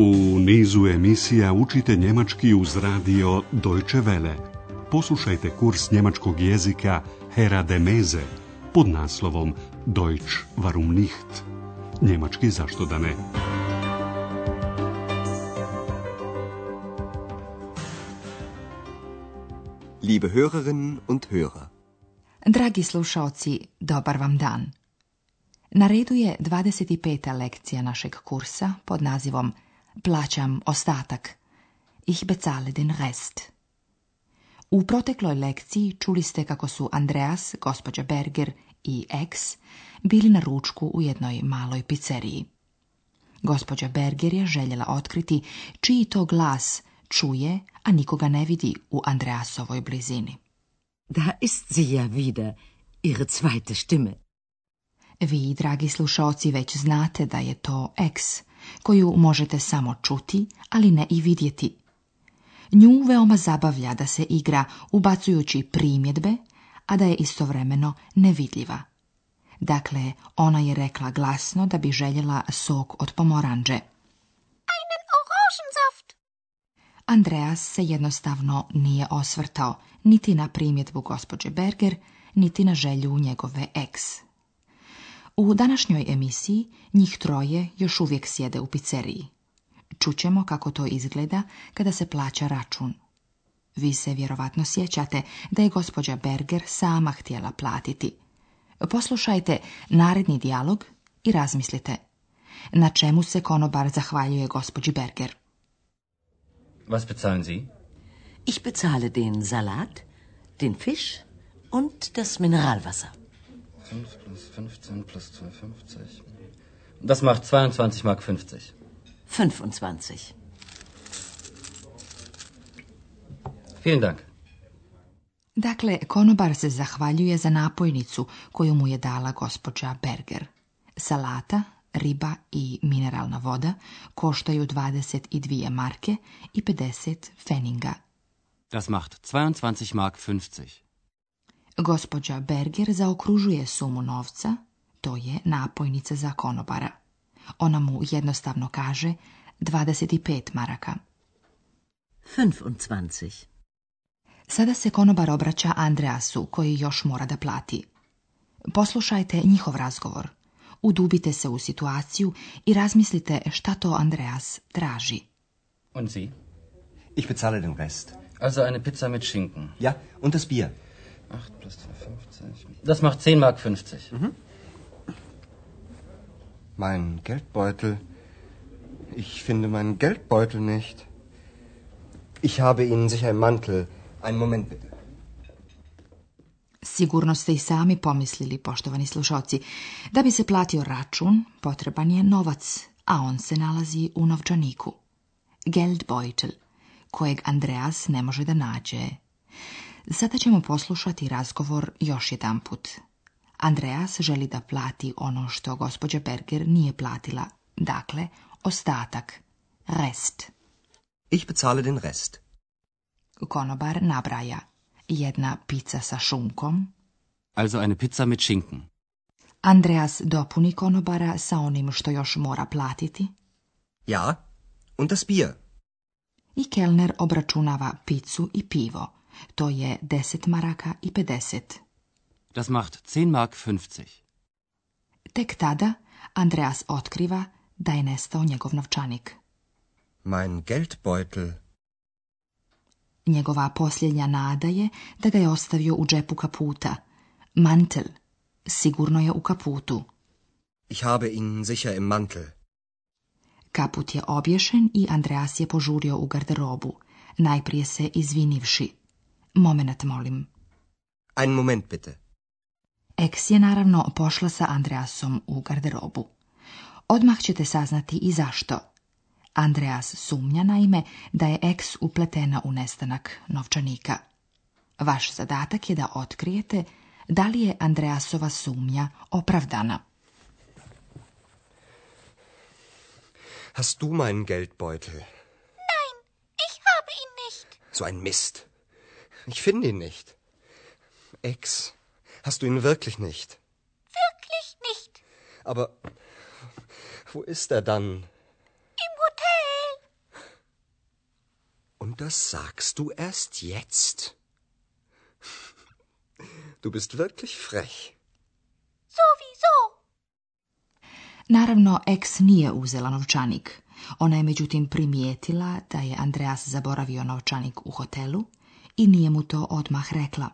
U nizu emisija učite njemački uz radio Deutsche Welle. Poslušajte kurs njemačkog jezika Hera de Meze pod naslovom Deutsch warum nicht? Njemački zašto da ne? Liebe Hörerinnen und Hörer. Dragi slušaoci, dobar vam dan. Na redu je 25. lekcija našeg kursa pod nazivom – plaćam ostatak. Ich bezahle den rest. U protekloj lekciji čuli ste kako su Andreas, gospođa Berger i X bili na ručku u jednoj maloj pizzeriji. Gospođa Berger je željela otkriti čiji to glas čuje, a nikoga ne vidi u Andreasovoj blizini. Da ist sie ja wieder, ihre zweite stimme. Vi, dragi slušalci, već znate da je to eks koju možete samo čuti, ali ne i vidjeti. Nju veoma zabavlja da se igra ubacujući primjedbe, a da je istovremeno nevidljiva. Dakle, ona je rekla glasno da bi željela sok od pomoranđe. Einen orangensaft! Andreas se jednostavno nije osvrtao niti na primjedbu gospođe Berger, niti na želju njegove eks. U današnjoj emisiji njih troje još uvijek sjede u pizzeriji. Čućemo kako to izgleda kada se plaća račun. Vi se vjerovatno sjećate da je gospođa Berger sama htjela platiti. Poslušajte naredni dijalog i razmislite. Na čemu se konobar zahvaljuje gospođi Berger? Was bezahlen Sie? Ich bezahle den Salat, den Fisch und das Mineralwasser. 5 plus 15 plus 250. Das macht 22 Mark 50. 25. Vielen Dank. Dakle, konobar se zahvaljuje za napojnicu koju mu je dala gospođa Berger. Salata, riba i mineralna voda koštaju 22 marke i 50 feninga. Das macht 22 mark 50. Gospođa Berger zaokružuje sumu novca, to je napojnica za konobara. Ona mu jednostavno kaže 25 maraka. 25. Sada se konobar obraća Andreasu, koji još mora da plati. Poslušajte njihov razgovor. Udubite se u situaciju i razmislite šta to Andreas traži. Und Sie? Ich bezahle den Rest. Also eine Pizza mit Schinken. Ja, und das Bier. 8 plus 2,50. Das macht 10 Mark 50. Mhm. Mein Geldbeutel. Ich finde meinen Geldbeutel nicht. Ich habe Ihnen sicher einen Mantel. Einen Moment bitte. Sigurno ste i sami pomislili, poštovani slušalci, da bi se platio račun, potreban je novac, a on se nalazi u novčaniku. Geldbeutel, kojeg Andreas ne može da nađe. Sada ćemo poslušati razgovor još jedanput. Andreas želi da plati ono što gospođa Berger nije platila, dakle, ostatak, rest. Ich bezahle den rest. Konobar nabraja. Jedna pizza sa šunkom. Also eine pizza mit schinken. Andreas dopuni konobara sa onim što još mora platiti. Ja, und das Bier. I kelner obračunava picu i pivo. To je 10 maraka i 50. Das macht 10 mark 50. Tek tada Andreas otkriva da je nestao njegov novčanik. Mein Geldbeutel. Njegova posljednja nada je da ga je ostavio u džepu kaputa. Mantel. Sigurno je u kaputu. Ich habe ihn sicher im Mantel. Kaput je obješen i Andreas je požurio u garderobu, najprije se izvinivši. Moment, molim. Ein moment, bitte. Eks je naravno pošla sa Andreasom u garderobu. Odmah ćete saznati i zašto. Andreas sumnja naime da je Eks upletena u nestanak novčanika. Vaš zadatak je da otkrijete da li je Andreasova sumnja opravdana. Hast du meinen Geldbeutel? Nein, ich habe ihn nicht. So ein Mist. Ich finde ihn nicht. Ex, hast du ihn wirklich nicht? Wirklich nicht. Aber wo ist er dann? Im Hotel. Und das sagst du erst jetzt? Du bist wirklich frech. Sowieso. Naravno, ex nije uzela novčanik. Ona je međutim primijetila da je Andreas zaboravio novčanik u hotelu i nije mu to odmah rekla.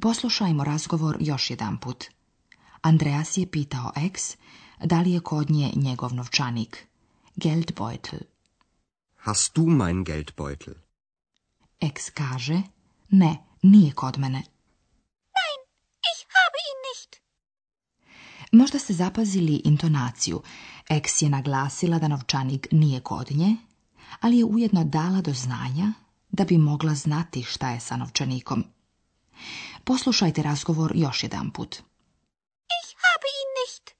Poslušajmo razgovor još jedanput. Andreas je pitao ex da li je kod nje njegov novčanik. Geldbeutel. Hast du mein Geldbeutel? Ex kaže, ne, nije kod mene. Nein, ich habe ihn nicht. Možda ste zapazili intonaciju. Ex je naglasila da novčanik nije kod nje, ali je ujedno dala do znanja da bi mogla znati šta je sa novčanikom. Poslušajte razgovor još jedan put. Ich habe ihn nicht.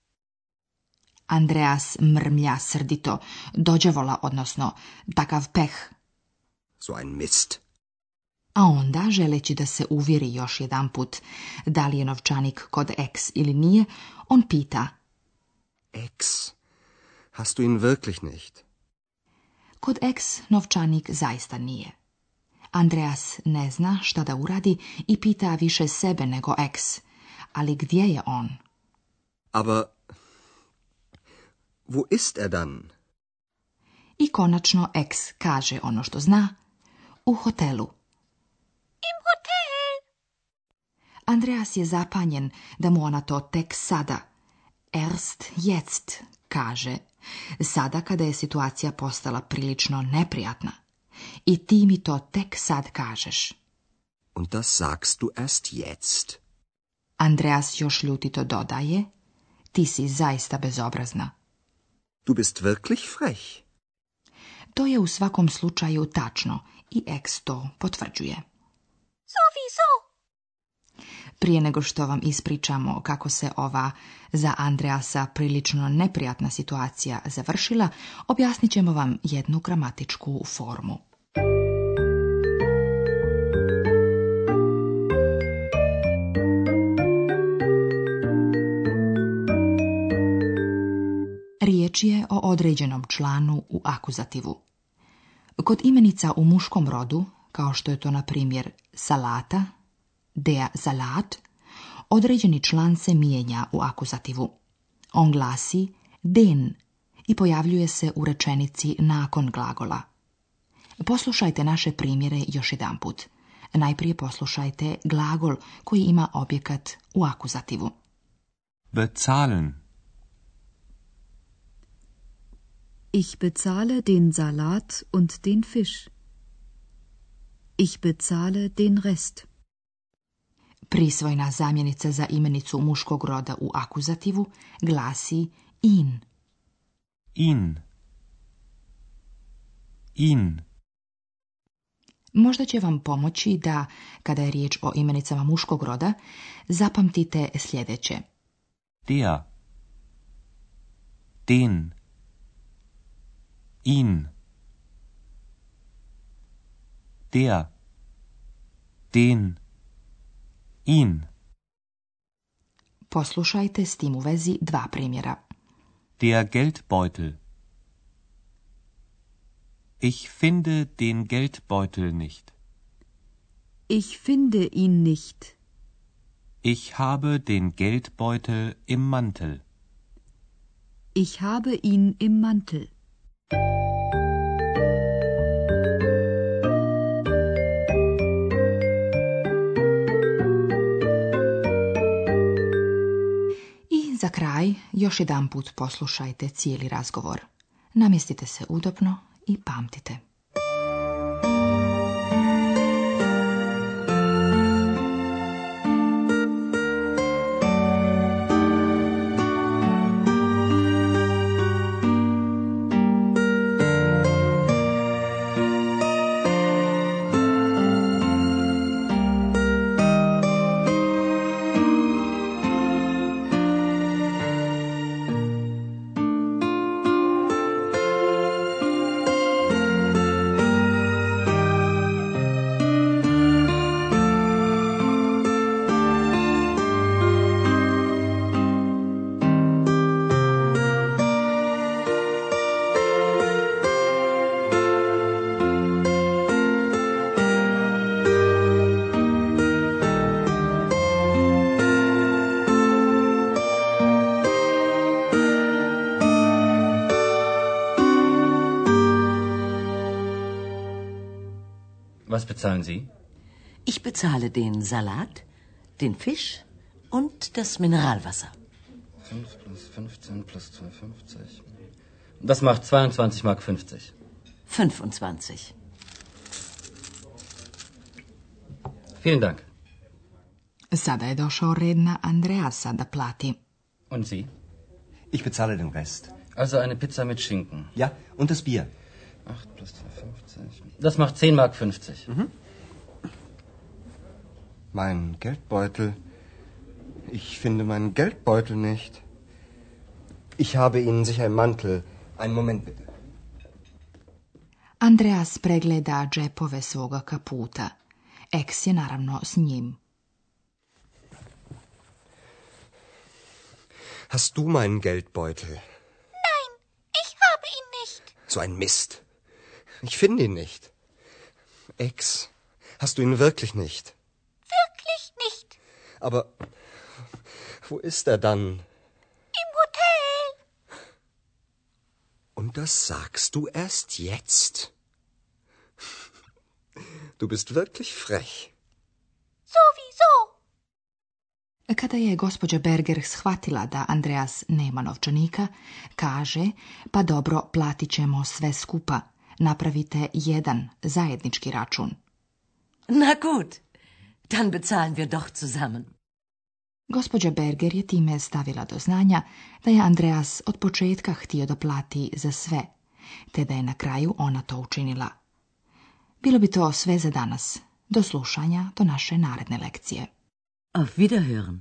Andreas mrmlja srdito, dođevola, odnosno takav peh. So ein mist. A onda, želeći da se uvjeri još jedan put da li je novčanik kod X ili nije, on pita. X, Hast du ihn wirklich nicht? Kod X novčanik zaista nije. Andreas ne zna šta da uradi i pita više sebe nego ex. Ali gdje je on? Aber wo ist er dann? I konačno ex kaže ono što zna. U hotelu. Im hotel. Andreas je zapanjen da mu ona to tek sada. Erst jetzt, kaže. Sada kada je situacija postala prilično neprijatna. I ti mi to tek sad kažeš. Und das sagst du erst jetzt. Andreas još ljutito dodaje. Ti si zaista bezobrazna. Du bist wirklich frech. To je u svakom slučaju tačno i ex to potvrđuje. so Prije nego što vam ispričamo kako se ova za Andreasa prilično neprijatna situacija završila, objasnit ćemo vam jednu gramatičku formu. o određenom članu u akuzativu. Kod imenica u muškom rodu, kao što je to na primjer salata, dea salat, određeni član se mijenja u akuzativu. On glasi den i pojavljuje se u rečenici nakon glagola. Poslušajte naše primjere još jedanput. Najprije poslušajte glagol koji ima objekat u akuzativu. Ich bezahle den Salat und den Fisch. Ich bezahle den Rest. Prisvojna zamjenica za imenicu muškog roda u akuzativu glasi in. In. In. Možda će vam pomoći da, kada je riječ o imenicama muškog roda, zapamtite sljedeće. Tija. Din. ihn, der, den, ihn. Poslušajte s tim u vezi dva primjera. Der Geldbeutel. Ich finde den Geldbeutel nicht. Ich finde ihn nicht. Ich habe den Geldbeutel im Mantel. Ich habe ihn im Mantel. I za kraj još jedan put poslušajte cijeli razgovor. Namjestite se udobno i pamtite. Was bezahlen Sie? Ich bezahle den Salat, den Fisch und das Mineralwasser. 5 plus 15 plus 2,50. Das macht 22 Mark 50. 25. Vielen Dank. Sada je došao red na Andreasa da plati. Und Sie? Ich bezahle den Rest. Also eine Pizza mit Schinken. Ja, und das Bier. 8 plus 2,50. Das macht 10 Mark 50. Mhm. Mein Geldbeutel. Ich finde meinen Geldbeutel nicht. Ich habe Ihnen sicher einen Mantel. Einen Moment bitte. Andreas pregleda džepove svoga kaputa. Eks je naravno s njim. Hast du meinen Geldbeutel? Nein, ich habe ihn nicht. So ein Mist. Ich finde ihn nicht. Ex, hast du ihn wirklich nicht? Wirklich nicht. Aber wo ist er dann? Im Hotel. Und das sagst du erst jetzt? Du bist wirklich frech. Sowieso. E kada je gospođa Berger shvatila da Andreas nema novčanika, kaže, pa dobro, platit ćemo sve skupa, napravite jedan zajednički račun. Na gut, dann bezahlen wir doch zusammen. Gospođa Berger je time stavila do znanja da je Andreas od početka htio da plati za sve, te da je na kraju ona to učinila. Bilo bi to sve za danas. Do slušanja, do naše naredne lekcije. Auf Wiederhören.